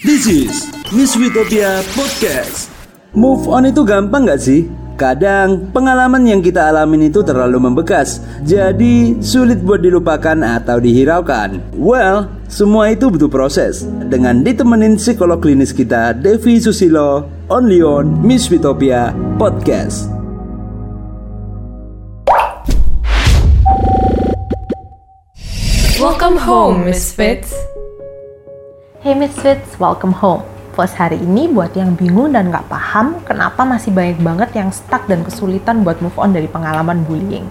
This is Miss Witopia Podcast. Move on itu gampang gak sih? Kadang pengalaman yang kita alamin itu terlalu membekas, jadi sulit buat dilupakan atau dihiraukan. Well, semua itu butuh proses. Dengan ditemenin psikolog klinis kita, Devi Susilo, only on Miss Witopia Podcast. Welcome home, Misfits. Hey Misfits, welcome home. Post hari ini buat yang bingung dan nggak paham kenapa masih banyak banget yang stuck dan kesulitan buat move on dari pengalaman bullying.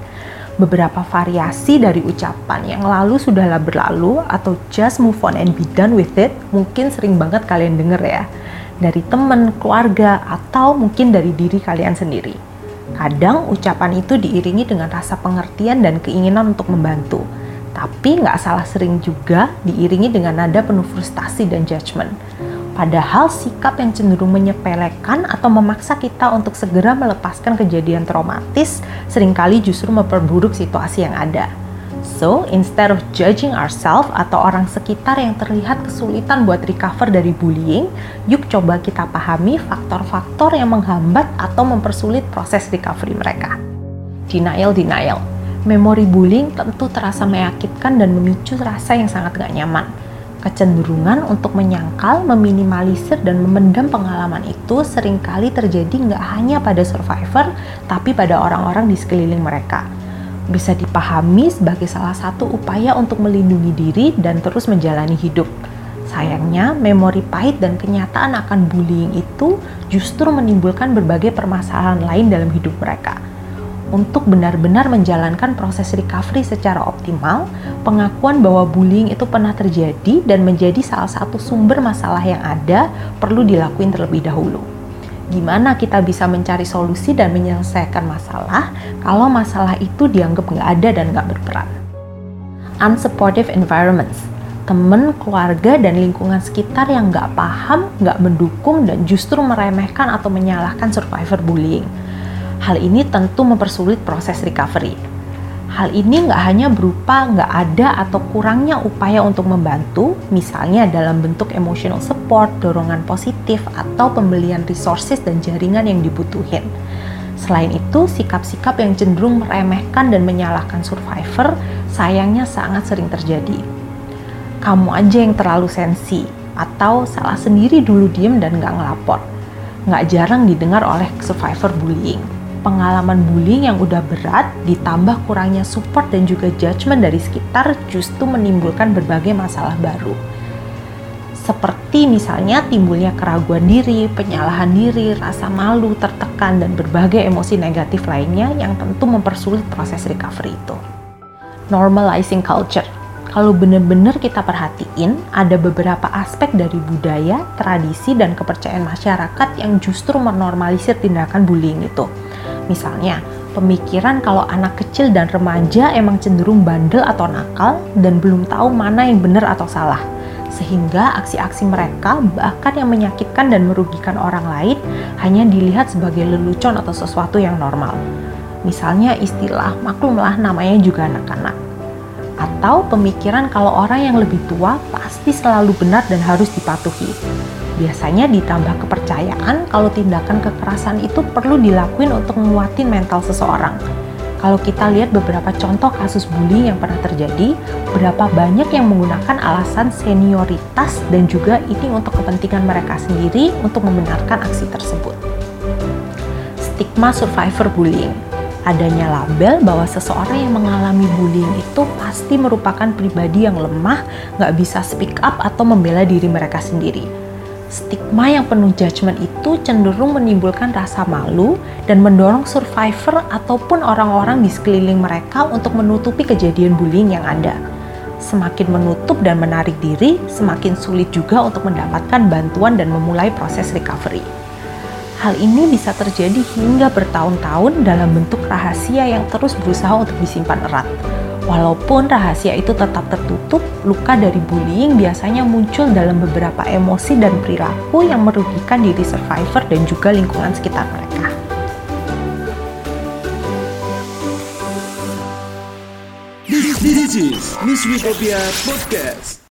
Beberapa variasi dari ucapan yang lalu sudahlah berlalu atau just move on and be done with it mungkin sering banget kalian denger ya. Dari temen, keluarga, atau mungkin dari diri kalian sendiri. Kadang ucapan itu diiringi dengan rasa pengertian dan keinginan untuk membantu tapi nggak salah sering juga diiringi dengan nada penuh frustasi dan judgment. Padahal sikap yang cenderung menyepelekan atau memaksa kita untuk segera melepaskan kejadian traumatis sering kali justru memperburuk situasi yang ada. So, instead of judging ourselves atau orang sekitar yang terlihat kesulitan buat recover dari bullying, yuk coba kita pahami faktor-faktor yang menghambat atau mempersulit proses recovery mereka. Denial, denial memori bullying tentu terasa menyakitkan dan memicu rasa yang sangat gak nyaman. Kecenderungan untuk menyangkal, meminimalisir, dan memendam pengalaman itu sering kali terjadi nggak hanya pada survivor, tapi pada orang-orang di sekeliling mereka. Bisa dipahami sebagai salah satu upaya untuk melindungi diri dan terus menjalani hidup. Sayangnya, memori pahit dan kenyataan akan bullying itu justru menimbulkan berbagai permasalahan lain dalam hidup mereka untuk benar-benar menjalankan proses recovery secara optimal, pengakuan bahwa bullying itu pernah terjadi dan menjadi salah satu sumber masalah yang ada perlu dilakuin terlebih dahulu. Gimana kita bisa mencari solusi dan menyelesaikan masalah kalau masalah itu dianggap nggak ada dan nggak berperan? Unsupportive environments teman, keluarga, dan lingkungan sekitar yang nggak paham, nggak mendukung, dan justru meremehkan atau menyalahkan survivor bullying Hal ini tentu mempersulit proses recovery. Hal ini nggak hanya berupa nggak ada atau kurangnya upaya untuk membantu, misalnya dalam bentuk emotional support, dorongan positif, atau pembelian resources dan jaringan yang dibutuhin. Selain itu, sikap-sikap yang cenderung meremehkan dan menyalahkan survivor sayangnya sangat sering terjadi. Kamu aja yang terlalu sensi, atau salah sendiri dulu diem dan nggak ngelapor. Nggak jarang didengar oleh survivor bullying pengalaman bullying yang udah berat ditambah kurangnya support dan juga judgment dari sekitar justru menimbulkan berbagai masalah baru. Seperti misalnya timbulnya keraguan diri, penyalahan diri, rasa malu, tertekan, dan berbagai emosi negatif lainnya yang tentu mempersulit proses recovery itu. Normalizing culture kalau benar-benar kita perhatiin, ada beberapa aspek dari budaya, tradisi, dan kepercayaan masyarakat yang justru menormalisir tindakan bullying itu. Misalnya, pemikiran kalau anak kecil dan remaja emang cenderung bandel atau nakal dan belum tahu mana yang benar atau salah. Sehingga aksi-aksi mereka bahkan yang menyakitkan dan merugikan orang lain hanya dilihat sebagai lelucon atau sesuatu yang normal. Misalnya istilah maklumlah namanya juga anak-anak. Atau pemikiran kalau orang yang lebih tua pasti selalu benar dan harus dipatuhi biasanya ditambah kepercayaan kalau tindakan kekerasan itu perlu dilakuin untuk menguatin mental seseorang. Kalau kita lihat beberapa contoh kasus bullying yang pernah terjadi, berapa banyak yang menggunakan alasan senioritas dan juga ini untuk kepentingan mereka sendiri untuk membenarkan aksi tersebut. Stigma survivor bullying adanya label bahwa seseorang yang mengalami bullying itu pasti merupakan pribadi yang lemah, nggak bisa speak up atau membela diri mereka sendiri stigma yang penuh judgment itu cenderung menimbulkan rasa malu dan mendorong survivor ataupun orang-orang di sekeliling mereka untuk menutupi kejadian bullying yang ada. Semakin menutup dan menarik diri, semakin sulit juga untuk mendapatkan bantuan dan memulai proses recovery. Hal ini bisa terjadi hingga bertahun-tahun dalam bentuk rahasia yang terus berusaha untuk disimpan erat Walaupun rahasia itu tetap tertutup, luka dari bullying biasanya muncul dalam beberapa emosi dan perilaku yang merugikan diri survivor dan juga lingkungan sekitar mereka. This is Miss Utopia Podcast.